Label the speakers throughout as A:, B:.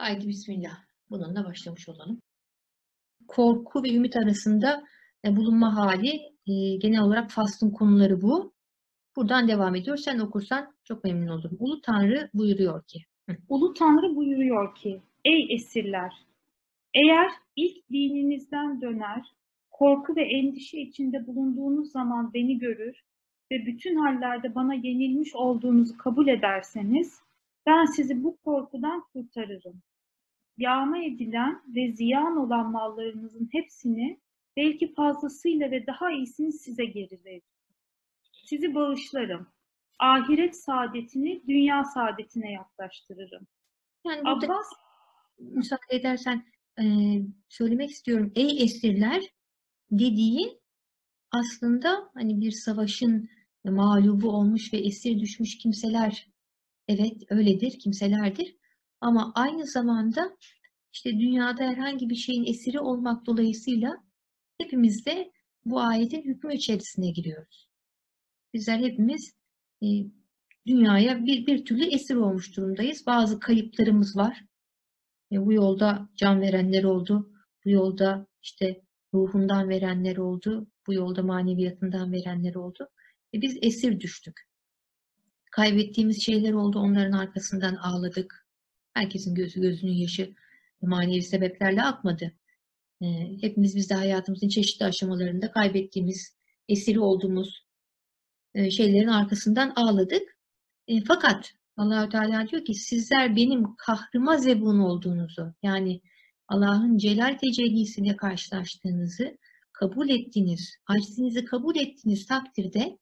A: Haydi bismillah. Bununla başlamış olalım. Korku ve ümit arasında e, bulunma hali e, genel olarak faslın konuları bu. Buradan devam ediyor. Sen okursan çok memnun olurum. Ulu Tanrı buyuruyor ki.
B: Ulu Tanrı buyuruyor ki, ey esirler, eğer ilk dininizden döner, korku ve endişe içinde bulunduğunuz zaman beni görür ve bütün hallerde bana yenilmiş olduğunuzu kabul ederseniz, ben sizi bu korkudan kurtarırım. Yağma edilen ve ziyan olan mallarınızın hepsini belki fazlasıyla ve daha iyisini size geri veririm. Sizi bağışlarım. Ahiret saadetini dünya saadetine yaklaştırırım.
A: Yani burada
B: Abbas
A: müsaade edersen e, söylemek istiyorum. Ey esirler dediği aslında hani bir savaşın mağlubu olmuş ve esir düşmüş kimseler evet öyledir, kimselerdir. Ama aynı zamanda işte dünyada herhangi bir şeyin esiri olmak dolayısıyla hepimiz de bu ayetin hükmü içerisine giriyoruz. Bizler hepimiz e, dünyaya bir, bir türlü esir olmuş durumdayız. Bazı kayıplarımız var. E, bu yolda can verenler oldu. Bu yolda işte ruhundan verenler oldu. Bu yolda maneviyatından verenler oldu. E, biz esir düştük. Kaybettiğimiz şeyler oldu. Onların arkasından ağladık. Herkesin gözü gözünün yaşı manevi sebeplerle akmadı. E, hepimiz biz de hayatımızın çeşitli aşamalarında kaybettiğimiz, esiri olduğumuz e, şeylerin arkasından ağladık. E, fakat Allahü Teala diyor ki sizler benim kahrıma zebun olduğunuzu yani Allah'ın celal tecellisiyle karşılaştığınızı kabul ettiğiniz, aczinizi kabul ettiğiniz takdirde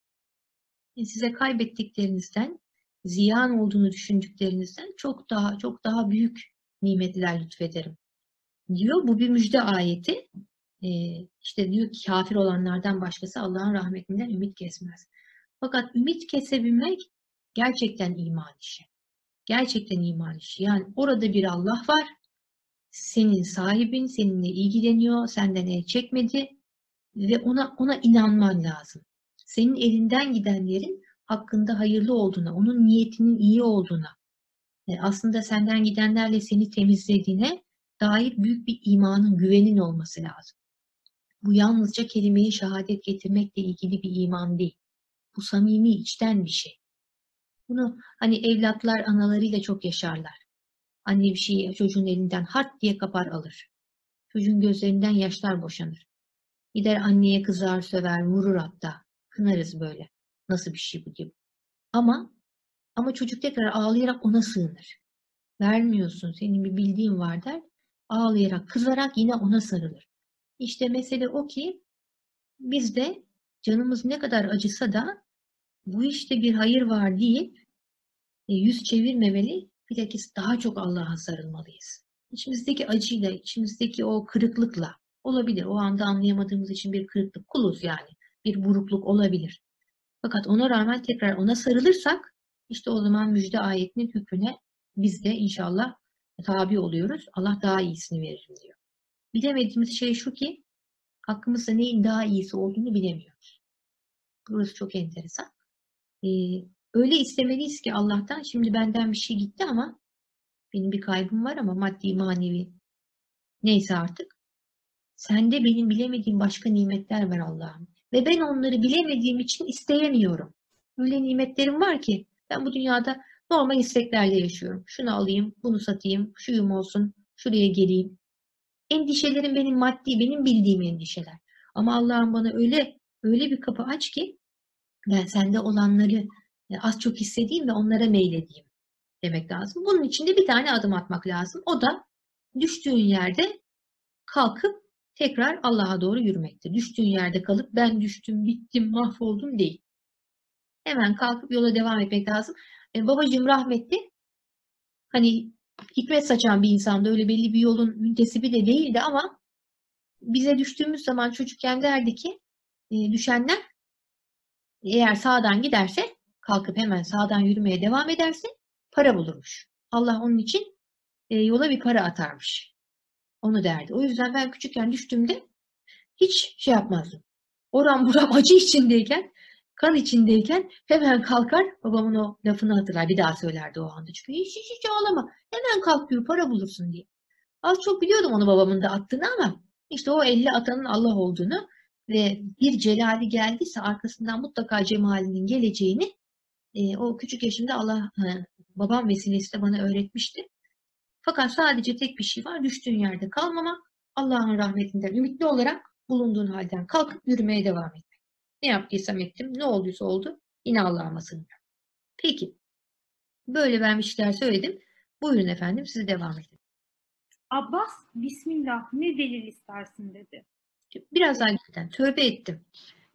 A: e, size kaybettiklerinizden, ziyan olduğunu düşündüklerinizden çok daha çok daha büyük nimetler lütfederim. Diyor bu bir müjde ayeti. E, işte diyor ki kafir olanlardan başkası Allah'ın rahmetinden ümit kesmez. Fakat ümit kesebilmek gerçekten iman işi. Gerçekten iman işi. Yani orada bir Allah var. Senin sahibin seninle ilgileniyor, senden el çekmedi ve ona ona inanman lazım. Senin elinden gidenlerin hakkında hayırlı olduğuna, onun niyetinin iyi olduğuna, e, aslında senden gidenlerle seni temizlediğine dair büyük bir imanın, güvenin olması lazım. Bu yalnızca kelimeyi şehadet getirmekle ilgili bir iman değil. Bu samimi içten bir şey. Bunu hani evlatlar analarıyla çok yaşarlar. Anne bir şeyi çocuğun elinden hart diye kapar alır. Çocuğun gözlerinden yaşlar boşanır. Gider anneye kızar, söver, vurur hatta. Kınarız böyle. Nasıl bir şey bu diye. Ama ama çocuk tekrar ağlayarak ona sığınır. Vermiyorsun, senin bir bildiğin var der. Ağlayarak, kızarak yine ona sarılır. İşte mesele o ki biz de canımız ne kadar acısa da bu işte bir hayır var deyip e, yüz çevirmemeli, bilakis daha çok Allah'a sarılmalıyız. İçimizdeki acıyla, içimizdeki o kırıklıkla olabilir. O anda anlayamadığımız için bir kırıklık, kuluz yani. Bir burukluk olabilir. Fakat ona rağmen tekrar ona sarılırsak işte o zaman müjde ayetinin hükmüne biz de inşallah tabi oluyoruz. Allah daha iyisini verir diyor. Bilemediğimiz şey şu ki hakkımızda neyin daha iyisi olduğunu bilemiyoruz. Burası çok enteresan. Ee, öyle istemeliyiz ki Allah'tan şimdi benden bir şey gitti ama benim bir kaybım var ama maddi manevi neyse artık. Sende benim bilemediğim başka nimetler var Allah'ım. Ve ben onları bilemediğim için isteyemiyorum. Öyle nimetlerim var ki ben bu dünyada normal isteklerle yaşıyorum. Şunu alayım, bunu satayım, şuyum olsun, şuraya geleyim. Endişelerim benim maddi, benim bildiğim endişeler. Ama Allah'ım bana öyle öyle bir kapı aç ki ben sende olanları az çok hissedeyim ve onlara meyledeyim demek lazım. Bunun için de bir tane adım atmak lazım. O da düştüğün yerde kalkıp tekrar Allah'a doğru yürümektir. Düştüğün yerde kalıp ben düştüm, bittim, mahvoldum değil. Hemen kalkıp yola devam etmek lazım. E, babacığım rahmetli hani hikmet saçan bir insandı. Öyle belli bir yolun müntesibi de değildi ama bize düştüğümüz zaman çocukken derdi ki e, düşenler eğer sağdan giderse kalkıp hemen sağdan yürümeye devam ederse para bulurmuş. Allah onun için e, yola bir para atarmış. Onu derdi. O yüzden ben küçükken düştüğümde hiç şey yapmazdım. Oram buram acı içindeyken kan içindeyken hemen kalkar babamın o lafını hatırlar. Bir daha söylerdi o anda. Çünkü hiç hiç, hiç ağlama. Hemen kalk yürü para bulursun diye. Az çok biliyordum onu babamın da attığını ama işte o elli atanın Allah olduğunu ve bir celali geldiyse arkasından mutlaka cemalinin geleceğini e, o küçük yaşımda Allah e, babam vesilesiyle bana öğretmişti. Fakat sadece tek bir şey var. Düştüğün yerde kalmama, Allah'ın rahmetinden ümitli olarak bulunduğun halden kalkıp yürümeye devam etmek. Ne yaptıysam ettim, ne olduysa oldu. Yine Allah'ıma sığınıyorum. Peki. Böyle ben bir şeyler söyledim. Buyurun efendim siz devam edin.
B: Abbas, Bismillah ne delil istersin dedi.
A: Biraz geriden tövbe ettim.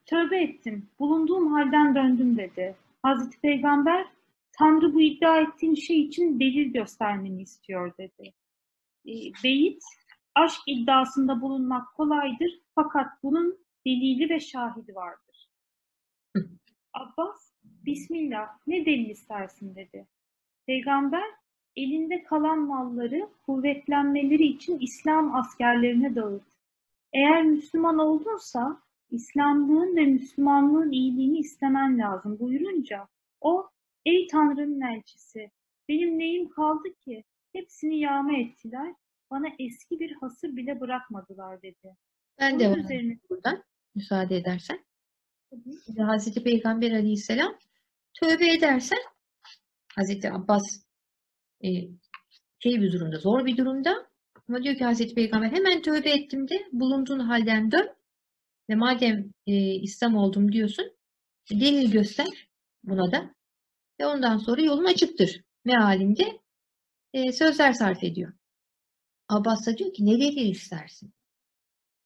B: Tövbe ettim, bulunduğum halden döndüm dedi. Hazreti Peygamber, Tanrı bu iddia ettiğin şey için delil göstermeni istiyor dedi. E, Beyit, aşk iddiasında bulunmak kolaydır fakat bunun delili ve şahidi vardır. Abbas, Bismillah ne delil istersin dedi. Peygamber, elinde kalan malları kuvvetlenmeleri için İslam askerlerine dağıt. Eğer Müslüman oldunsa İslamlığın ve Müslümanlığın iyiliğini istemen lazım buyurunca o ey Tanrı'nın elçisi benim neyim kaldı ki hepsini yağma ettiler bana eski bir hasır bile bırakmadılar dedi.
A: Ben
B: Bunun
A: devam
B: üzerine
A: buradan müsaade edersen. Şimdi Hazreti Peygamber Aleyhisselam tövbe edersen Hazreti Abbas e, şey bir durumda, zor bir durumda ama diyor ki Hazreti Peygamber hemen tövbe ettim de bulunduğun halden dön ve madem e, İslam oldum diyorsun delil göster buna da ve ondan sonra yolun açıktır mealinde e, sözler sarf ediyor. Abbas da diyor ki ne delil istersin?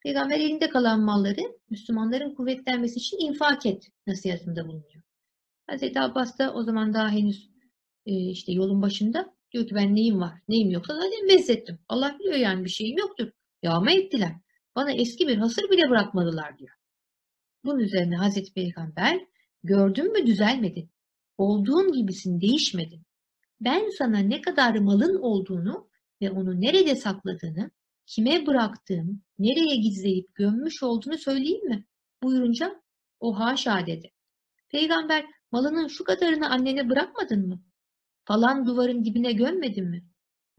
A: Peygamber elinde kalan malları Müslümanların kuvvetlenmesi için infak et nasihatinde bulunuyor. Hazreti Abbas da o zaman daha henüz e, işte yolun başında diyor ki ben neyim var, neyim yoksa zaten bezzettim. Allah biliyor yani bir şeyim yoktur. Yağma ettiler. Bana eski bir hasır bile bırakmadılar diyor. Bunun üzerine Hazreti Peygamber gördün mü düzelmedin. Olduğun gibisin değişmedin. Ben sana ne kadar malın olduğunu ve onu nerede sakladığını, kime bıraktığım, nereye gizleyip gömmüş olduğunu söyleyeyim mi? Buyurunca o haşa dedi. Peygamber malının şu kadarını annene bırakmadın mı? Falan duvarın dibine gömmedin mi?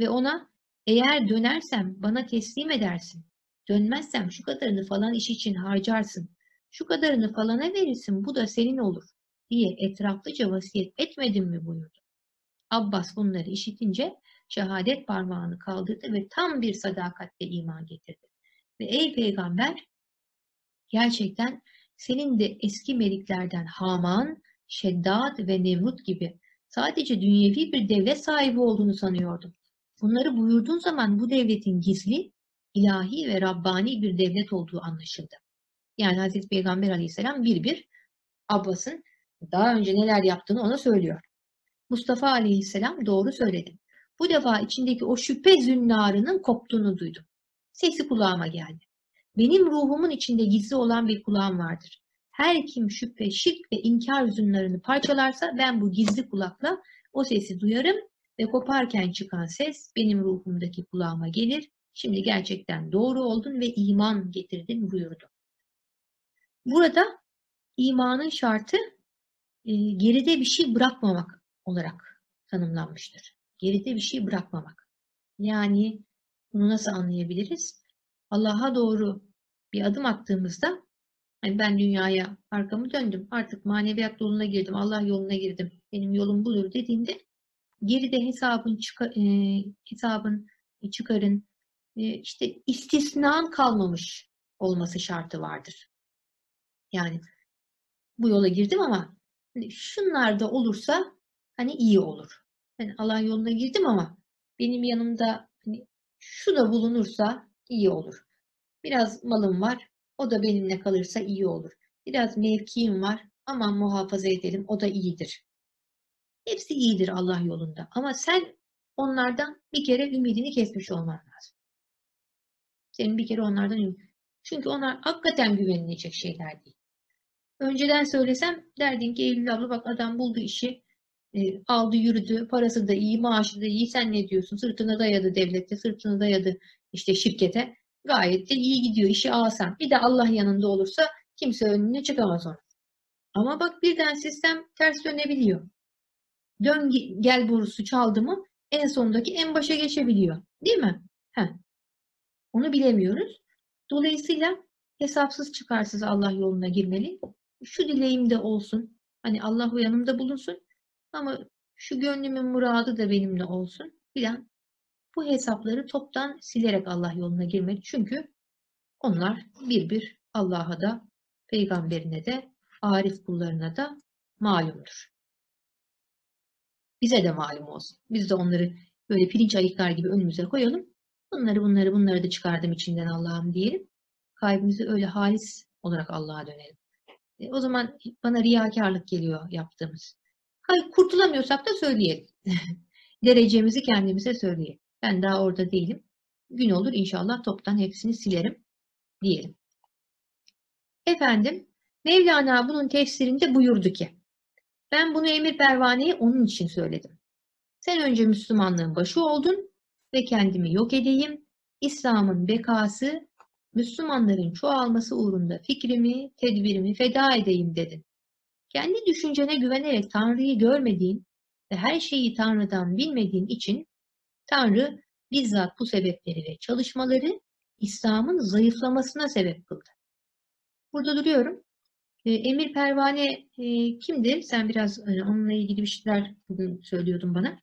A: Ve ona eğer dönersem bana teslim edersin. Dönmezsem şu kadarını falan iş için harcarsın. Şu kadarını falana verirsin bu da senin olur diye etraflıca vasiyet etmedin mi buyurdu. Abbas bunları işitince şehadet parmağını kaldırdı ve tam bir sadakatle iman getirdi. Ve ey peygamber gerçekten senin de eski meliklerden Haman, Şeddat ve Nemrut gibi sadece dünyevi bir devlet sahibi olduğunu sanıyordum. Bunları buyurduğun zaman bu devletin gizli, ilahi ve Rabbani bir devlet olduğu anlaşıldı. Yani Hazreti Peygamber aleyhisselam bir bir Abbas'ın daha önce neler yaptığını ona söylüyor. Mustafa aleyhisselam doğru söyledi. Bu defa içindeki o şüphe zünnarının koptuğunu duydum. Sesi kulağıma geldi. Benim ruhumun içinde gizli olan bir kulağım vardır. Her kim şüphe, şirk ve inkar zünnarını parçalarsa ben bu gizli kulakla o sesi duyarım ve koparken çıkan ses benim ruhumdaki kulağıma gelir. Şimdi gerçekten doğru oldun ve iman getirdin buyurdu. Burada imanın şartı geride bir şey bırakmamak olarak tanımlanmıştır. Geride bir şey bırakmamak. Yani bunu nasıl anlayabiliriz? Allah'a doğru bir adım attığımızda hani ben dünyaya arkamı döndüm. Artık maneviyat yoluna girdim. Allah yoluna girdim. Benim yolum budur dediğinde geride hesabın çıka, e, hesabın çıkarın e, işte istisnan kalmamış olması şartı vardır. Yani bu yola girdim ama hani şunlar da olursa hani iyi olur. Yani Allah yoluna girdim ama benim yanımda hani şu da bulunursa iyi olur. Biraz malım var, o da benimle kalırsa iyi olur. Biraz mevkiim var, aman muhafaza edelim, o da iyidir. Hepsi iyidir Allah yolunda. Ama sen onlardan bir kere ümidini kesmiş olman lazım. Senin bir kere onlardan ümit. Çünkü onlar hakikaten güvenilecek şeyler değil. Önceden söylesem derdin ki Eylül abla bak adam buldu işi, e, aldı yürüdü, parası da iyi, maaşı da iyi. Sen ne diyorsun? Sırtına dayadı devlete, sırtına dayadı işte şirkete. Gayet de iyi gidiyor, işi alsan. Bir de Allah yanında olursa kimse önüne çıkamaz onun. Ama bak birden sistem ters dönebiliyor. Dön gel borusu çaldı mı en sondaki en başa geçebiliyor. Değil mi? Heh. Onu bilemiyoruz. Dolayısıyla hesapsız çıkarsız Allah yoluna girmeli. Şu dileğim de olsun. Hani Allah yanımda bulunsun. Ama şu gönlümün muradı da benimle olsun filan. Bu hesapları toptan silerek Allah yoluna girmeli. Çünkü onlar bir bir Allah'a da, peygamberine de, arif kullarına da malumdur. Bize de malum olsun. Biz de onları böyle pirinç ayıklar gibi önümüze koyalım. Bunları bunları bunları da çıkardım içinden Allah'ım diyelim. Kalbimizi öyle halis olarak Allah'a dönelim. E, o zaman bana riyakarlık geliyor yaptığımız. Hayır, kurtulamıyorsak da söyleyelim. Derecemizi kendimize söyleyelim. Ben daha orada değilim. Gün olur inşallah toptan hepsini silerim diyelim. Efendim, Mevlana bunun tefsirinde buyurdu ki, ben bunu emir pervaneye onun için söyledim. Sen önce Müslümanlığın başı oldun ve kendimi yok edeyim. İslam'ın bekası, Müslümanların çoğalması uğrunda fikrimi, tedbirimi feda edeyim dedin. Kendi düşüncene güvenerek Tanrı'yı görmediğin ve her şeyi Tanrı'dan bilmediğin için Tanrı bizzat bu sebepleri ve çalışmaları İslam'ın zayıflamasına sebep kıldı. Burada duruyorum. E, Emir Pervane e, kimdi? Sen biraz e, onunla ilgili bir şeyler bugün söylüyordun bana.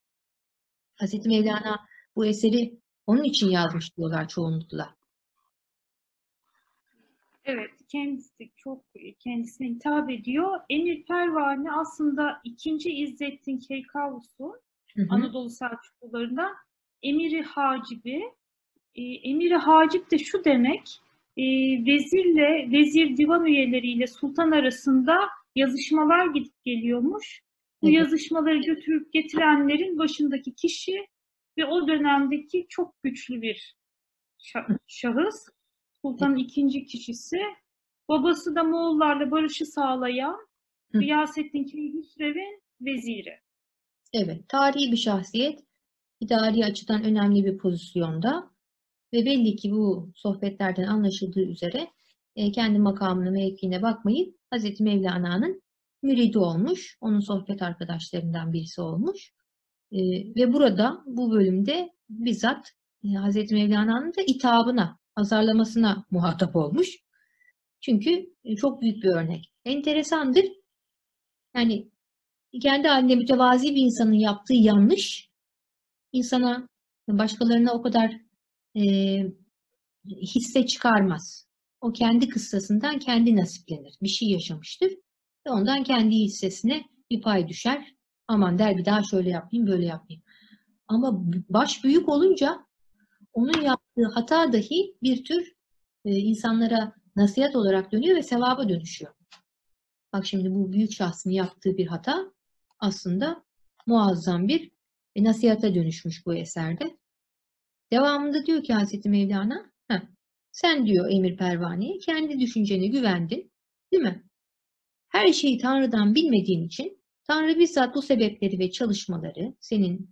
A: Hazreti Mevlana bu eseri onun için yazmış diyorlar çoğunlukla.
B: Evet, kendisi çok kendisine hitap ediyor. Emir Pervane aslında ikinci İzzettin Keykavus'u Anadolu Selçuklularında Emiri Hacibi. E, Emiri Hacip de şu demek, e, vezirle, vezir divan üyeleriyle sultan arasında yazışmalar gidip geliyormuş. Bu
A: Evet.
B: yazışmaları götürüp getirenlerin başındaki kişi ve o dönemdeki çok güçlü bir şa- şahıs. Sultanın ikinci kişisi. Babası da Moğollarla barışı sağlayan. Gıyasettin Keyhüsrev'in veziri.
A: Evet, tarihi bir şahsiyet, idari açıdan önemli bir pozisyonda ve belli ki bu sohbetlerden anlaşıldığı üzere e, kendi makamına, mevkiine bakmayıp Hazreti Mevlana'nın müridi olmuş, onun sohbet arkadaşlarından birisi olmuş. E, ve burada bu bölümde bizzat e, Hazreti Mevlana'nın da itabına, azarlamasına muhatap olmuş. Çünkü e, çok büyük bir örnek. Enteresandır. Yani kendi halinde mütevazi bir insanın yaptığı yanlış insana, başkalarına o kadar e, hisse çıkarmaz. O kendi kıssasından kendi nasiplenir. Bir şey yaşamıştır ve ondan kendi hissesine bir pay düşer. Aman der bir daha şöyle yapmayayım, böyle yapmayayım. Ama baş büyük olunca onun yaptığı hata dahi bir tür e, insanlara nasihat olarak dönüyor ve sevaba dönüşüyor. Bak şimdi bu büyük şahsın yaptığı bir hata aslında muazzam bir e, nasihata dönüşmüş bu eserde. Devamında diyor ki Hazreti Mevlana, heh, sen diyor Emir Pervane'ye kendi düşüncene güvendin, değil mi? Her şeyi Tanrı'dan bilmediğin için Tanrı bizzat bu sebepleri ve çalışmaları, senin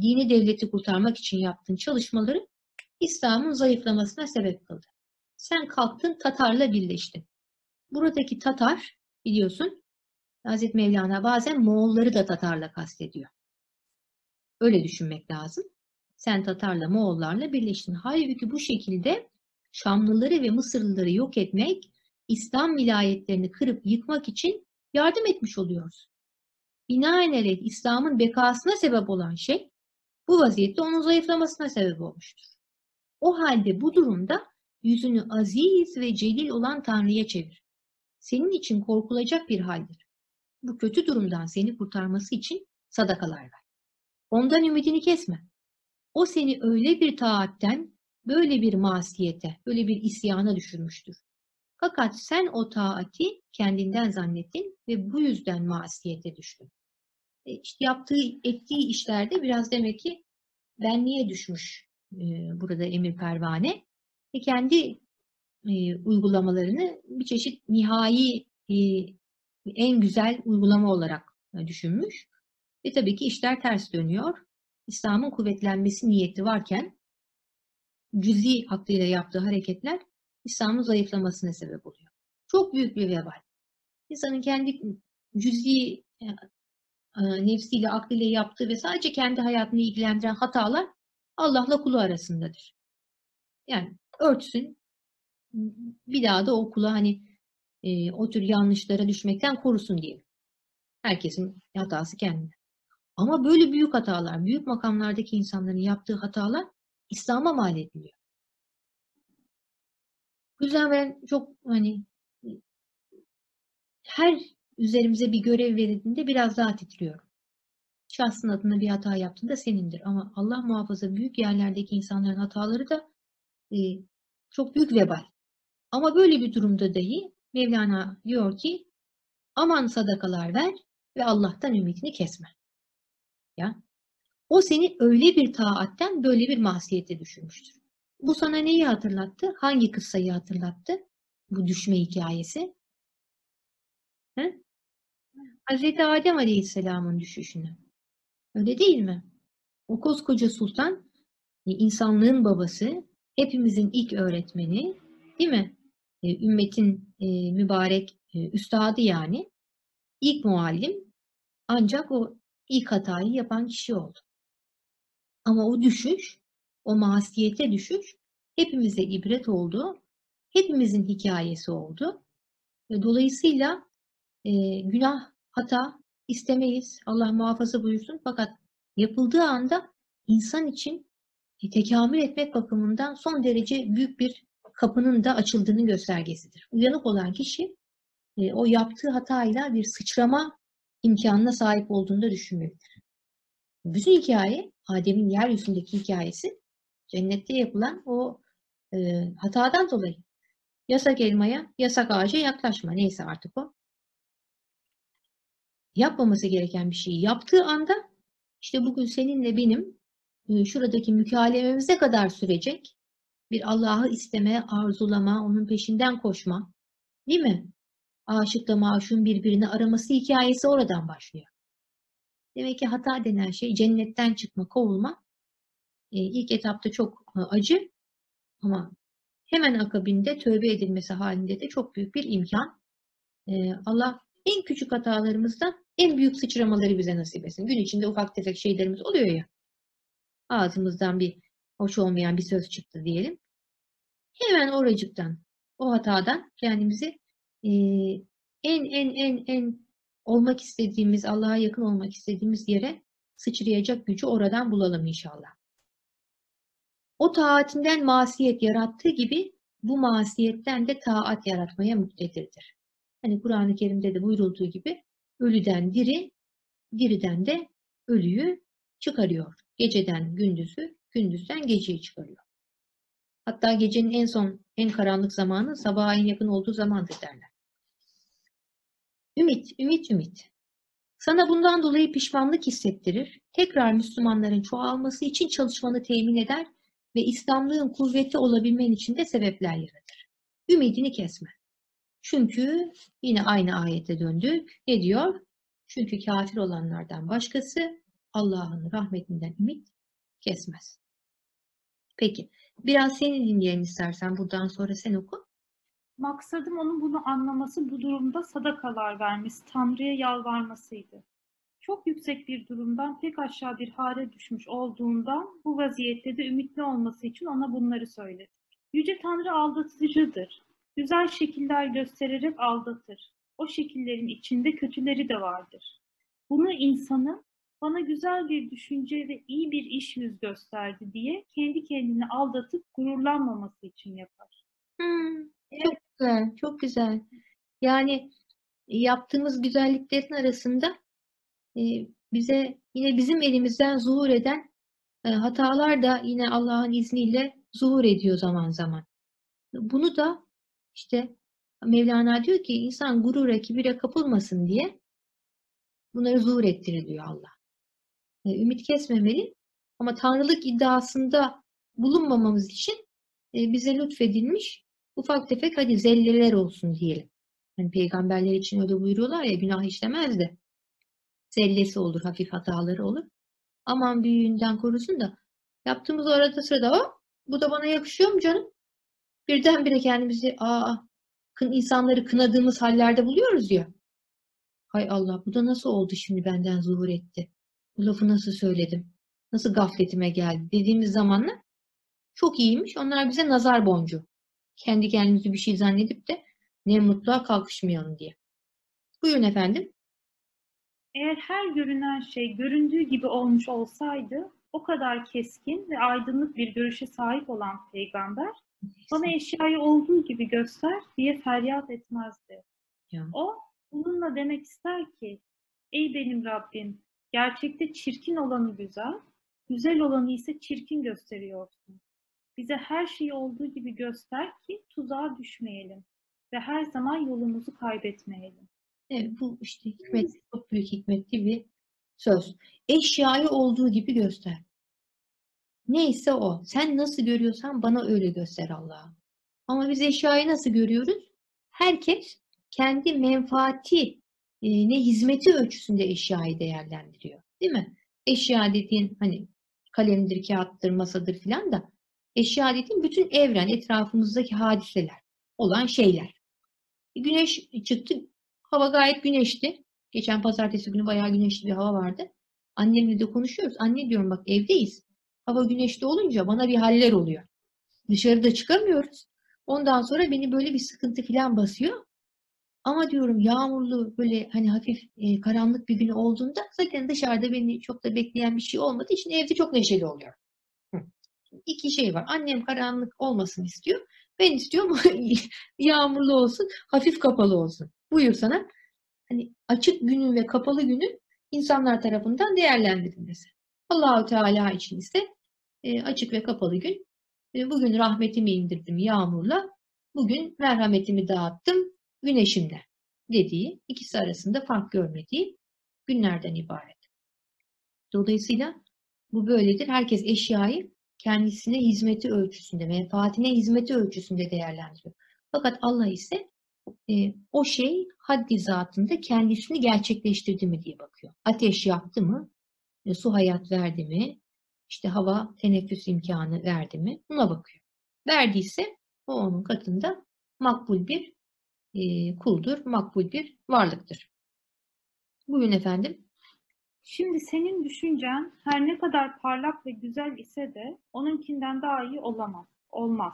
A: dini devleti kurtarmak için yaptığın çalışmaları İslam'ın zayıflamasına sebep kıldı. Sen kalktın Tatar'la birleştin. Buradaki Tatar biliyorsun Hazreti Mevlana bazen Moğolları da Tatar'la kastediyor. Öyle düşünmek lazım. Sen Tatar'la Moğollarla birleştin. Halbuki bu şekilde Şamlıları ve Mısırlıları yok etmek, İslam vilayetlerini kırıp yıkmak için yardım etmiş oluyoruz. Binaenaleyh İslam'ın bekasına sebep olan şey bu vaziyette onun zayıflamasına sebep olmuştur. O halde bu durumda yüzünü aziz ve celil olan Tanrı'ya çevir. Senin için korkulacak bir haldir. Bu kötü durumdan seni kurtarması için sadakalar ver. Ondan ümidini kesme. O seni öyle bir taatten, böyle bir masiyete, böyle bir isyana düşürmüştür. Fakat sen o taati kendinden zannettin ve bu yüzden masiyete düştün. E işte yaptığı, ettiği işlerde biraz demek ki benliğe düşmüş e, burada Emir Pervane. Ve kendi uygulamalarını bir çeşit nihai en güzel uygulama olarak e, düşünmüş. Ve tabii ki işler ters dönüyor. İslam'ın kuvvetlenmesi niyeti varken cüzi aklıyla yaptığı hareketler İslam'ın zayıflamasına sebep oluyor. Çok büyük bir vebal. insanın kendi cüz'i e, e, nefsiyle, aklıyla yaptığı ve sadece kendi hayatını ilgilendiren hatalar Allah'la kulu arasındadır. Yani örtsün, bir daha da o hani e, o tür yanlışlara düşmekten korusun diye. Herkesin hatası kendine. Ama böyle büyük hatalar, büyük makamlardaki insanların yaptığı hatalar İslam'a mal ediliyor. Bu yüzden ben çok hani her üzerimize bir görev verildiğinde biraz daha titriyorum. Şahsın adına bir hata yaptığında senindir. Ama Allah muhafaza büyük yerlerdeki insanların hataları da e, çok büyük vebal. Ama böyle bir durumda dahi Mevlana diyor ki aman sadakalar ver ve Allah'tan ümidini kesme. Ya. O seni öyle bir taatten böyle bir masiyete düşürmüştür. Bu sana neyi hatırlattı? Hangi kıssayı hatırlattı? Bu düşme hikayesi. He? Hazreti Adem Aleyhisselam'ın düşüşünü. Öyle değil mi? O koskoca sultan, e, insanlığın babası, hepimizin ilk öğretmeni, değil mi? E, ümmetin e, mübarek üstadı yani. ilk muallim. Ancak o ilk hatayı yapan kişi oldu. Ama o düşüş, o masiyete düşüş hepimize ibret oldu. Hepimizin hikayesi oldu. Dolayısıyla e, günah, hata istemeyiz. Allah muhafaza buyursun. Fakat yapıldığı anda insan için tekamül etmek bakımından son derece büyük bir kapının da açıldığını göstergesidir. Uyanık olan kişi e, o yaptığı hatayla bir sıçrama imkanına sahip olduğunu da. Bütün hikaye, Adem'in yeryüzündeki hikayesi cennette yapılan o e, hatadan dolayı. Yasak elmaya, yasak ağaca yaklaşma. Neyse artık o. Yapmaması gereken bir şeyi yaptığı anda işte bugün seninle benim e, şuradaki mükalememiz ne kadar sürecek? Bir Allah'ı isteme, arzulama, onun peşinden koşma. Değil mi? Aşıkla maşun birbirini araması hikayesi oradan başlıyor. Demek ki hata denen şey cennetten çıkma, kovulma. E, ilk etapta çok e, acı ama hemen akabinde tövbe edilmesi halinde de çok büyük bir imkan. Allah en küçük hatalarımızdan en büyük sıçramaları bize nasip etsin. Gün içinde ufak tefek şeylerimiz oluyor ya. Ağzımızdan bir hoş olmayan bir söz çıktı diyelim. Hemen oracıktan, o hatadan kendimizi e, en en en en olmak istediğimiz, Allah'a yakın olmak istediğimiz yere sıçrayacak gücü oradan bulalım inşallah. O taatinden masiyet yarattığı gibi bu masiyetten de taat yaratmaya muktedirdir. Hani Kur'an-ı Kerim'de de buyurulduğu gibi ölüden diri, diriden de ölüyü çıkarıyor. Geceden gündüzü, gündüzden geceyi çıkarıyor. Hatta gecenin en son, en karanlık zamanı sabaha en yakın olduğu zamandır derler. Ümit, ümit, ümit. Sana bundan dolayı pişmanlık hissettirir, tekrar Müslümanların çoğalması için çalışmanı temin eder ve İslamlığın kuvveti olabilmen için de sebepler yaratır. Ümidini kesme. Çünkü yine aynı ayete döndük. Ne diyor? Çünkü kafir olanlardan başkası Allah'ın rahmetinden ümit kesmez. Peki, biraz seni dinleyelim istersen. Buradan sonra sen oku.
B: Maksadım onun bunu anlaması, bu durumda sadakalar vermesi, Tanrı'ya yalvarmasıydı. Çok yüksek bir durumdan pek aşağı bir hale düşmüş olduğundan bu vaziyette de ümitli olması için ona bunları söyledi. Yüce Tanrı aldatıcıdır. Güzel şekiller göstererek aldatır. O şekillerin içinde kötüleri de vardır. Bunu insanın bana güzel bir düşünce ve iyi bir iş yüz gösterdi diye kendi kendini aldatıp gururlanmaması için yapar.
A: Hmm, çok güzel, çok güzel. Yani yaptığımız güzelliklerin arasında e, bize yine bizim elimizden zuhur eden e, hatalar da yine Allah'ın izniyle zuhur ediyor zaman zaman. Bunu da işte Mevlana diyor ki insan gurura, kibire kapılmasın diye bunları zuhur ettiriliyor Allah. E, ümit kesmemeli ama tanrılık iddiasında bulunmamamız için e, bize lütfedilmiş ufak tefek hadi zelleler olsun diyelim. Yani peygamberler için öyle buyuruyorlar ya günah işlemez de zellesi olur, hafif hataları olur. Aman büyüğünden korusun da yaptığımız arada sırada o bu da bana yakışıyor mu canım? Birdenbire kendimizi aa, insanları kınadığımız hallerde buluyoruz ya. Hay Allah bu da nasıl oldu şimdi benden zuhur etti? Bu lafı nasıl söyledim? Nasıl gafletime geldi dediğimiz zamanlar çok iyiymiş. Onlar bize nazar boncuğu. Kendi kendimizi bir şey zannedip de ne mutluğa kalkışmayalım diye. Buyurun efendim.
B: Eğer her görünen şey göründüğü gibi olmuş olsaydı, o kadar keskin ve aydınlık bir görüşe sahip olan peygamber, bana eşyayı olduğu gibi göster diye feryat etmezdi.
A: Ya.
B: O bununla demek ister ki, ey benim Rabbim, gerçekte çirkin olanı güzel, güzel olanı ise çirkin gösteriyorsun. Bize her şeyi olduğu gibi göster ki tuzağa düşmeyelim ve her zaman yolumuzu kaybetmeyelim.
A: Evet, bu işte hikmet, çok büyük hikmetli bir söz. Eşyayı olduğu gibi göster. Neyse o. Sen nasıl görüyorsan bana öyle göster Allah'ım. Ama biz eşyayı nasıl görüyoruz? Herkes kendi menfaati e, ne hizmeti ölçüsünde eşyayı değerlendiriyor. Değil mi? Eşya dediğin hani kalemdir, kağıttır, masadır filan da eşya dediğin bütün evren, etrafımızdaki hadiseler olan şeyler. Güneş çıktı, hava gayet güneşti. Geçen pazartesi günü bayağı güneşli bir hava vardı. Annemle de konuşuyoruz. Anne diyorum bak evdeyiz. Hava güneşli olunca bana bir haller oluyor. Dışarıda çıkamıyoruz. Ondan sonra beni böyle bir sıkıntı falan basıyor. Ama diyorum yağmurlu böyle hani hafif e, karanlık bir gün olduğunda zaten dışarıda beni çok da bekleyen bir şey olmadığı için evde çok neşeli oluyor. İki şey var. Annem karanlık olmasın istiyor. Ben istiyorum yağmurlu olsun, hafif kapalı olsun. Buyur sana. Hani açık günün ve kapalı günün insanlar tarafından değerlendirilmesi. Allahu Teala için ise e, açık ve kapalı gün. E, bugün rahmetimi indirdim yağmurla. Bugün merhametimi dağıttım güneşimle dediği, ikisi arasında fark görmediği günlerden ibaret. Dolayısıyla bu böyledir. Herkes eşyayı kendisine hizmeti ölçüsünde, menfaatine hizmeti ölçüsünde değerlendiriyor. Fakat Allah ise e, o şey haddi zatında kendisini gerçekleştirdi mi diye bakıyor. Ateş yaptı mı? E, su hayat verdi mi? İşte hava teneffüs imkanı verdi mi? Buna bakıyor. Verdiyse o onun katında makbul bir e, kuldur, makbul bir varlıktır. Buyurun efendim.
B: Şimdi senin düşüncen her ne kadar parlak ve güzel ise de onunkinden daha iyi olamaz. Olmaz.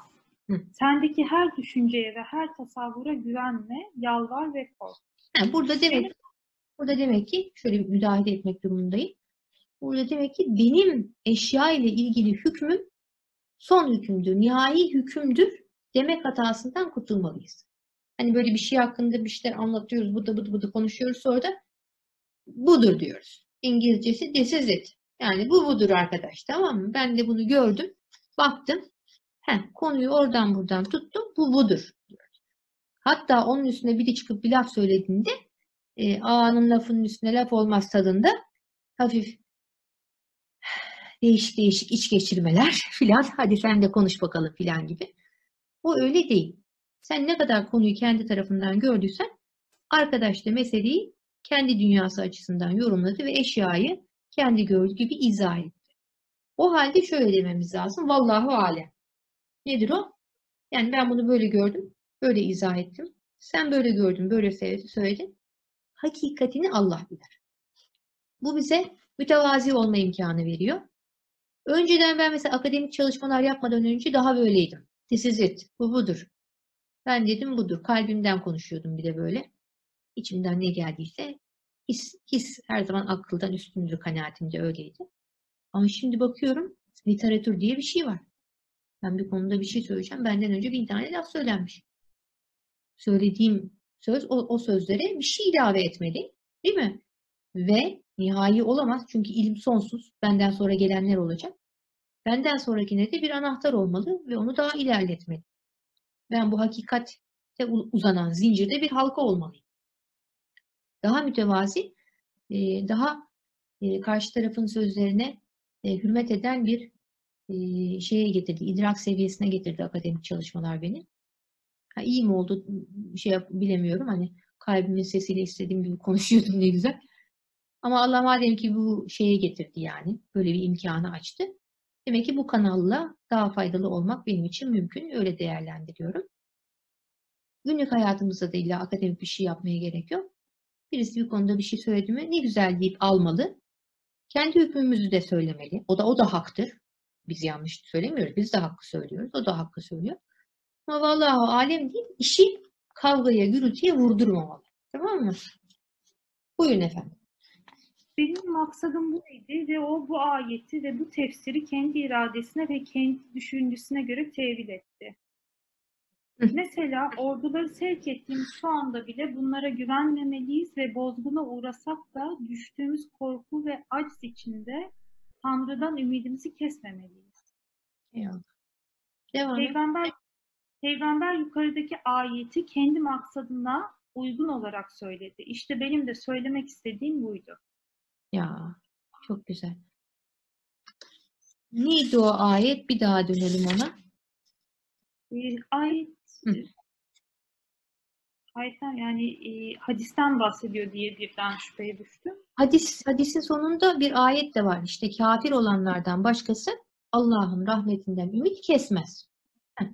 A: Hı.
B: Sendeki her düşünceye ve her tasavvura güvenme, yalvar ve kork.
A: Ha, burada demek burada demek ki şöyle bir müdahale etmek durumundayım. Burada demek ki benim eşya ile ilgili hükmüm son hükümdür, nihai hükümdür demek hatasından kurtulmalıyız. Hani böyle bir şey hakkında bir şeyler anlatıyoruz, bıdı bıdı bıdı konuşuyoruz sonra da budur diyoruz. İngilizcesi this is it. Yani bu budur arkadaş tamam mı? Ben de bunu gördüm, baktım. Heh, konuyu oradan buradan tuttum, bu budur. diyoruz. Hatta onun üstüne biri çıkıp bir laf söylediğinde e, ağanın lafının üstüne laf olmaz tadında hafif değişik değişik iç geçirmeler filan. Hadi sen de konuş bakalım filan gibi. O öyle değil. Sen ne kadar konuyu kendi tarafından gördüysen arkadaş da meseleyi kendi dünyası açısından yorumladı ve eşyayı kendi gördüğü gibi izah etti. O halde şöyle dememiz lazım. Vallahu alem. Nedir o? Yani ben bunu böyle gördüm, böyle izah ettim. Sen böyle gördün, böyle söyledin. Hakikatini Allah bilir. Bu bize mütevazi olma imkanı veriyor. Önceden ben mesela akademik çalışmalar yapmadan önce daha böyleydim. This is it. Bu budur. Ben dedim budur. Kalbimden konuşuyordum bir de böyle. İçimden ne geldiyse his, his her zaman akıldan üstündür kanaatimde öyleydi. Ama şimdi bakıyorum literatür diye bir şey var. Ben bir konuda bir şey söyleyeceğim. Benden önce bin tane laf söylenmiş. Söylediğim söz o, o sözlere bir şey ilave etmeli. Değil mi? Ve nihai olamaz. Çünkü ilim sonsuz. Benden sonra gelenler olacak. Benden sonrakine de bir anahtar olmalı ve onu daha ilerletmeli. Ben bu hakikate uzanan zincirde bir halka olmalıyım. Daha mütevazi, daha karşı tarafın sözlerine hürmet eden bir şeye getirdi, idrak seviyesine getirdi akademik çalışmalar beni. Ha, iyi mi oldu şey yap, bilemiyorum. Hani kalbimin sesiyle istediğim gibi konuşuyordum ne güzel. Ama Allah madem ki bu şeye getirdi yani. Böyle bir imkanı açtı. Demek ki bu kanalla daha faydalı olmak benim için mümkün. Öyle değerlendiriyorum. Günlük hayatımızda da illa akademik bir şey yapmaya gerek yok. Birisi bir konuda bir şey söyledi mi ne güzel deyip almalı. Kendi hükmümüzü de söylemeli. O da o da haktır. Biz yanlış söylemiyoruz. Biz de hakkı söylüyoruz. O da hakkı söylüyor. Ama vallahi alem değil. işi kavgaya, gürültüye vurdurmamalı. Tamam mı? Buyurun efendim.
B: Benim maksadım buydu ve o bu ayeti ve bu tefsiri kendi iradesine ve kendi düşüncesine göre tevil etti. Mesela orduları sevk ettiğimiz şu anda bile bunlara güvenmemeliyiz ve bozguna uğrasak da düştüğümüz korku ve aciz içinde Tanrı'dan ümidimizi kesmemeliyiz.
A: Eyvallah. Devam et.
B: Peygamber, Peygamber yukarıdaki ayeti kendi maksadına uygun olarak söyledi. İşte benim de söylemek istediğim buydu.
A: Ya çok güzel. Neydi o ayet? Bir daha dönelim ona.
B: Bir ayet
A: Hı.
B: ayetten yani e, hadisten bahsediyor diye birden şüpheye düştüm.
A: Hadis, hadisin sonunda bir ayet de var. İşte kafir olanlardan başkası Allah'ın rahmetinden ümit kesmez. Heh.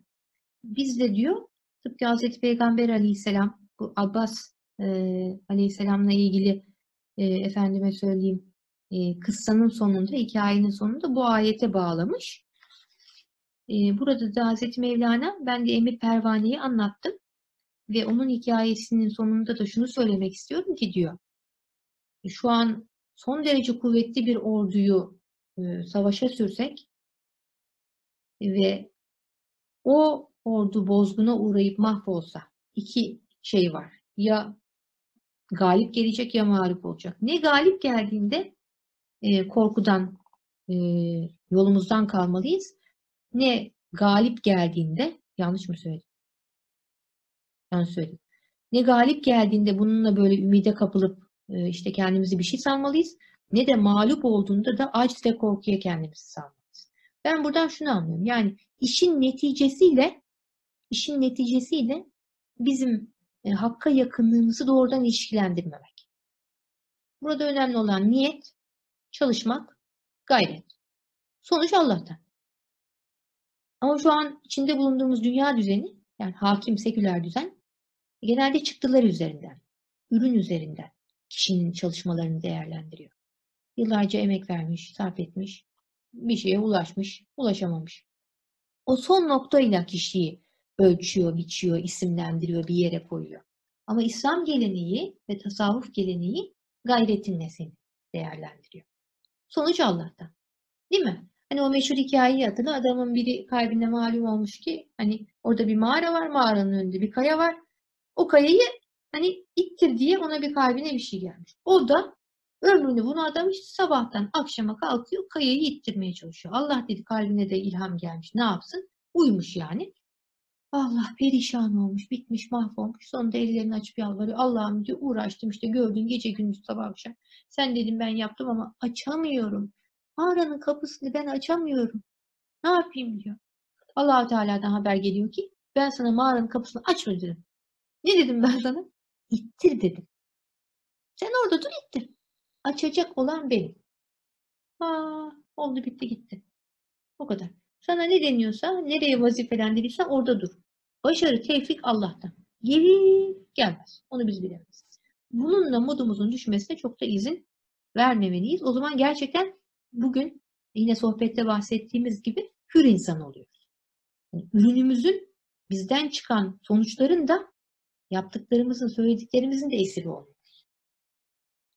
A: Biz de diyor tıpkı Hazreti Peygamber Aleyhisselam bu Abbas e, Aleyhisselam'la ilgili e, efendime söyleyeyim e, kıssanın sonunda, hikayenin sonunda bu ayete bağlamış. E, burada da Hazreti Mevlana ben de Emir Pervane'yi anlattım ve onun hikayesinin sonunda da şunu söylemek istiyorum ki diyor şu an son derece kuvvetli bir orduyu e, savaşa sürsek ve o ordu bozguna uğrayıp mahvolsa iki şey var. Ya galip gelecek ya mağlup olacak. Ne galip geldiğinde e, korkudan e, yolumuzdan kalmalıyız. Ne galip geldiğinde yanlış mı söyledim? Yanlış söyledim. Ne galip geldiğinde bununla böyle ümide kapılıp e, işte kendimizi bir şey sanmalıyız. Ne de mağlup olduğunda da aciz ve korkuya kendimizi sanmalıyız. Ben buradan şunu anlıyorum. Yani işin neticesiyle işin neticesiyle bizim e, hakka yakınlığımızı doğrudan ilişkilendirmemek. Burada önemli olan niyet, çalışmak, gayret. Sonuç Allah'tan. Ama şu an içinde bulunduğumuz dünya düzeni, yani hakim seküler düzen, genelde çıktılar üzerinden, ürün üzerinden kişinin çalışmalarını değerlendiriyor. Yıllarca emek vermiş, sarf etmiş, bir şeye ulaşmış, ulaşamamış. O son noktayla kişiyi ölçüyor, biçiyor, isimlendiriyor, bir yere koyuyor. Ama İslam geleneği ve tasavvuf geleneği gayretinle seni değerlendiriyor. Sonuç Allah'tan. Değil mi? Hani o meşhur hikayeyi hatırla. Adamın biri kalbine malum olmuş ki hani orada bir mağara var, mağaranın önünde bir kaya var. O kayayı hani ittir diye ona bir kalbine bir şey gelmiş. O da ömrünü buna adamış sabahtan akşama kalkıyor kayayı ittirmeye çalışıyor. Allah dedi kalbine de ilham gelmiş. Ne yapsın? Uymuş yani. Allah perişan olmuş, bitmiş, mahvolmuş. Sonunda ellerini açıp yalvarıyor. Allah'ım diyor uğraştım işte gördün gece gündüz sabah akşam. Sen dedim ben yaptım ama açamıyorum. Mağaranın kapısını ben açamıyorum. Ne yapayım diyor. allah Teala'dan haber geliyor ki ben sana mağaranın kapısını açma dedim. Ne dedim ben sana? İttir dedim. Sen orada dur ittir. Açacak olan benim. Aa, oldu bitti gitti. O kadar. Sana ne deniyorsa, nereye vazifelendirirsen orada dur. Başarı, tevfik Allah'tan. Gelir, gelmez. Onu biz bilemeyiz. Bununla modumuzun düşmesine çok da izin vermemeliyiz. O zaman gerçekten bugün yine sohbette bahsettiğimiz gibi hür insan oluyoruz. Yani ürünümüzün bizden çıkan sonuçların da yaptıklarımızın, söylediklerimizin de esiri oluyoruz.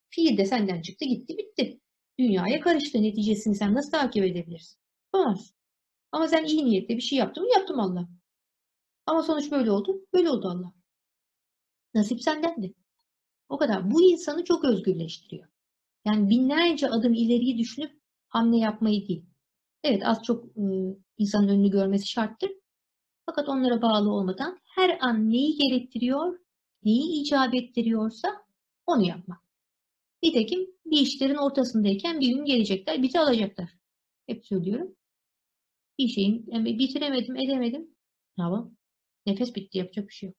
A: Fiil de senden çıktı, gitti, bitti. Dünyaya karıştı. Neticesini sen nasıl takip edebilirsin? Olmaz. Ama sen iyi niyetle bir şey yaptın mı? Yaptım Allah. Ama sonuç böyle oldu. Böyle oldu Allah. Nasip sendendi. O kadar. Bu insanı çok özgürleştiriyor. Yani binlerce adım ileriyi düşünüp hamle yapmayı değil. Evet az çok e, insanın önünü görmesi şarttır. Fakat onlara bağlı olmadan her an neyi gerektiriyor, neyi icap ettiriyorsa onu yapmak. Nitekim bir işlerin ortasındayken bir gün gelecekler, bizi alacaklar. Hep söylüyorum. Bir şeyin yani bitiremedim, edemedim. Yapalım? Nefes bitti, yapacak bir şey yok.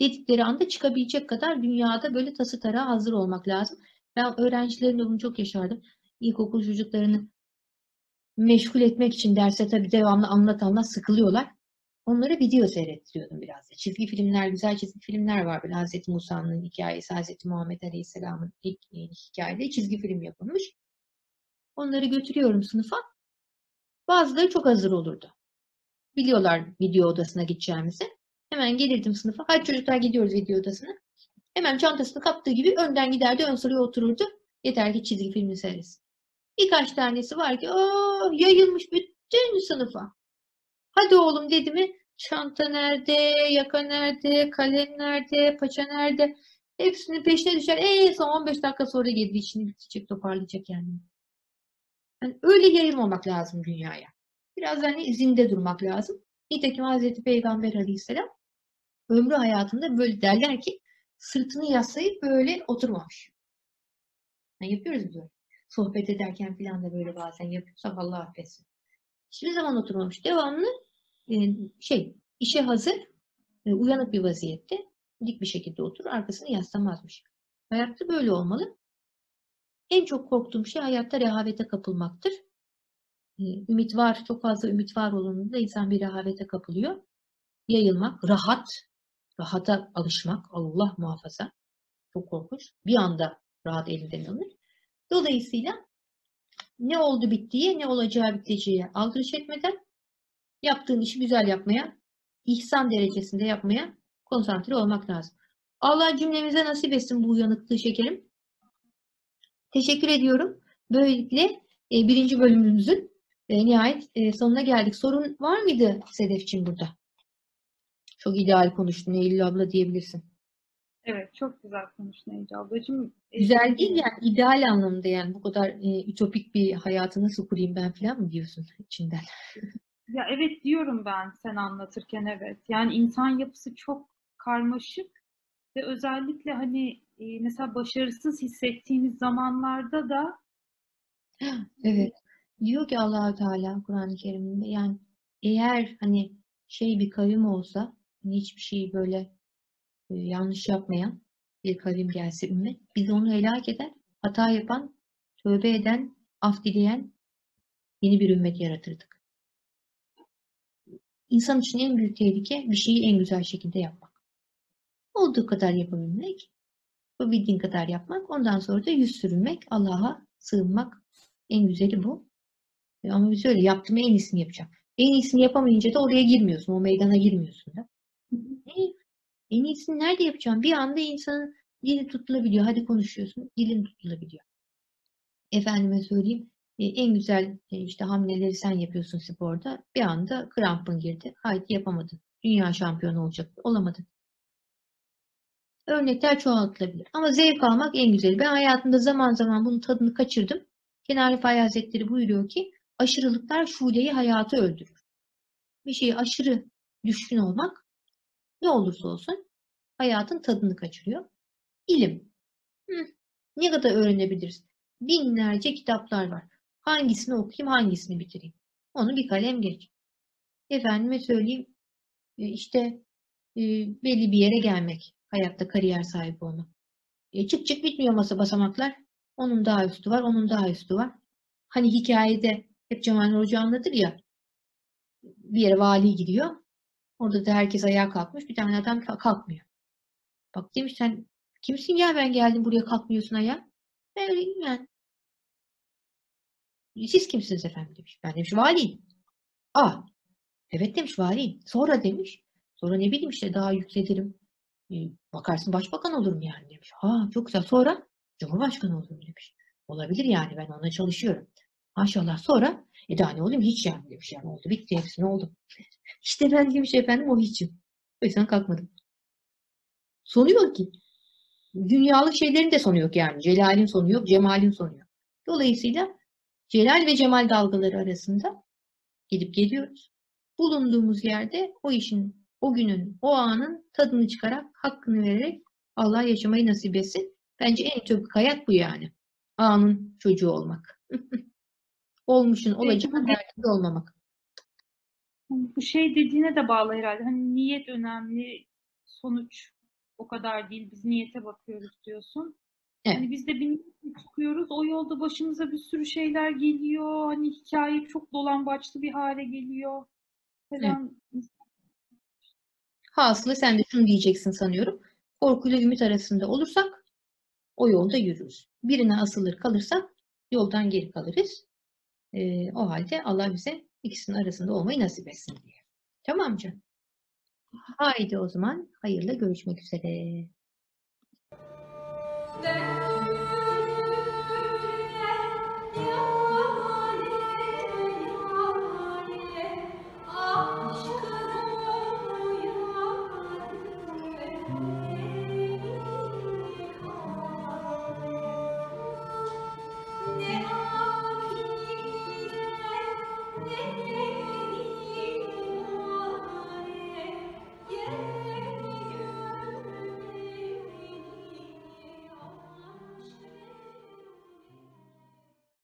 A: Dedikleri anda çıkabilecek kadar dünyada böyle tası tarağı hazır olmak lazım. Ben öğrencilerimle bunu çok yaşardım. İlkokul çocuklarını meşgul etmek için derse tabii devamlı anlat anlat sıkılıyorlar. Onlara video seyrettiriyordum biraz da. Çizgi filmler, güzel çizgi filmler var böyle Hazreti Musa'nın hikayesi, Hazreti Muhammed Aleyhisselam'ın ilk e, hikayeleri çizgi film yapılmış. Onları götürüyorum sınıfa. Bazıları çok hazır olurdu. Biliyorlar video odasına gideceğimizi. Hemen gelirdim sınıfa. Hadi çocuklar gidiyoruz video odasına. Hemen çantasını kaptığı gibi önden giderdi, ön sıraya otururdu. Yeter ki çizgi filmi seyretsin. Birkaç tanesi var ki oh, yayılmış bütün sınıfa. Hadi oğlum dedi mi çanta nerede, yaka nerede, kalem nerede, paça nerede? Hepsinin peşine düşer. En son 15 dakika sonra gelir işini bitecek, toparlayacak yani. Yani. Öyle yayılmamak lazım dünyaya. Biraz hani izinde durmak lazım. Nitekim Hazreti Peygamber Aleyhisselam ömrü hayatında böyle derler ki sırtını yaslayıp böyle oturmamış. Yani yapıyoruz biz öyle. Sohbet ederken falan da böyle bazen yapıyorsak Allah affetsin. Hiçbir zaman oturmamış. Devamlı e, şey işe hazır, e, uyanık bir vaziyette dik bir şekilde oturur, arkasını yaslamazmış. Hayatta böyle olmalı. En çok korktuğum şey hayatta rehavete kapılmaktır. E, ümit var, çok fazla ümit var olduğunda insan bir rehavete kapılıyor. Yayılmak, rahat, rahata alışmak, Allah muhafaza. Çok korkunç. Bir anda rahat elinden alır. Dolayısıyla ne oldu bittiği, ne olacağı biteceği aldırış etmeden yaptığın işi güzel yapmaya, ihsan derecesinde yapmaya konsantre olmak lazım. Allah cümlemize nasip etsin bu uyanıklığı şekerim. Teşekkür ediyorum. Böylelikle e, birinci bölümümüzün e, nihayet e, sonuna geldik. Sorun var mıydı Sedefçim burada? Çok ideal konuştun Eylül abla diyebilirsin.
B: Evet, çok güzel konuştun Ece ablacığım.
A: Güzel değil yani ideal anlamda yani bu kadar e, ütopik bir hayatı nasıl kurayım ben falan mı diyorsun içinden?
B: Ya evet diyorum ben sen anlatırken evet. Yani insan yapısı çok karmaşık ve özellikle hani e, mesela başarısız hissettiğimiz zamanlarda da
A: Evet. Diyor ki Allahu Teala Kur'an-ı Kerim'de yani eğer hani şey bir kavim olsa hani hiçbir şeyi böyle e, yanlış yapmayan bir kavim gelse ümmet biz onu helak eder. Hata yapan, tövbe eden, af dileyen yeni bir ümmet yaratırdık. İnsan için en büyük tehlike bir şeyi en güzel şekilde yapmak. Olduğu kadar yapabilmek, yapabildiğin kadar yapmak, ondan sonra da yüz sürünmek, Allah'a sığınmak en güzeli bu. E, Ama biz öyle yaptım en iyisini yapacağım. En iyisini yapamayınca da oraya girmiyorsun, o meydana girmiyorsun da. Ne? En iyisini nerede yapacağım? Bir anda insanın dili tutulabiliyor. Hadi konuşuyorsun, dilin tutulabiliyor. Efendime söyleyeyim, e, en güzel e, işte hamleleri sen yapıyorsun sporda. Bir anda krampın girdi. Haydi yapamadın. Dünya şampiyonu olacaktı. Olamadın. Örnekler çoğaltılabilir. Ama zevk almak en güzeli. Ben hayatımda zaman zaman bunun tadını kaçırdım. Kenar Rifai Hazretleri buyuruyor ki aşırılıklar şuleyi hayatı öldürür. Bir şeye aşırı düşkün olmak ne olursa olsun hayatın tadını kaçırıyor. İlim. Hı, ne kadar öğrenebiliriz? Binlerce kitaplar var. Hangisini okuyayım, hangisini bitireyim? Onu bir kalem geç. Efendime söyleyeyim, e, işte e, belli bir yere gelmek, hayatta kariyer sahibi olmak. E, çık çık bitmiyor masa basamaklar. Onun daha üstü var, onun daha üstü var. Hani hikayede hep Cemal Hoca anlatır ya, bir yere vali gidiyor. Orada da herkes ayağa kalkmış, bir tane adam kalk- kalkmıyor. Bak demiş sen kimsin ya ben geldim buraya kalkmıyorsun ayağa. Ben yani. Siz kimsiniz efendim demiş. Ben demiş valiyim. Aa, evet demiş valiyim. Sonra demiş. Sonra ne bileyim işte daha yükselirim. Bakarsın başbakan olurum yani demiş. Ha çok güzel. Sonra cumhurbaşkanı olurum demiş. Olabilir yani ben ona çalışıyorum. Maşallah sonra e daha ne olayım hiç yani demiş yani oldu bitti hepsi ne oldu. İşte ben demiş efendim o hiçim. O yüzden kalkmadım. Sonu yok ki. Dünyalık şeylerin de sonu yok yani. Celal'in sonu yok, Cemal'in sonu yok. Dolayısıyla Celal ve Cemal dalgaları arasında gidip geliyoruz. Bulunduğumuz yerde o işin, o günün, o anın tadını çıkarak, hakkını vererek Allah yaşamayı nasip etsin. Bence en çok hayat bu yani. Anın çocuğu olmak. Olmuşun olacağın derdinde olmamak.
B: bu şey dediğine de bağlı herhalde. Hani niyet önemli, sonuç o kadar değil. Biz niyete bakıyoruz diyorsun.
A: Evet.
B: Hani biz de bir çıkıyoruz. O yolda başımıza bir sürü şeyler geliyor. Hani hikaye çok dolambaçlı bir hale geliyor. Falan.
A: Hasılı sen de şunu diyeceksin sanıyorum. Korkuyla ümit arasında olursak o yolda yürürüz. Birine asılır kalırsak yoldan geri kalırız. Ee, o halde Allah bize ikisinin arasında olmayı nasip etsin diye. Tamam canım. Haydi o zaman hayırla görüşmek üzere.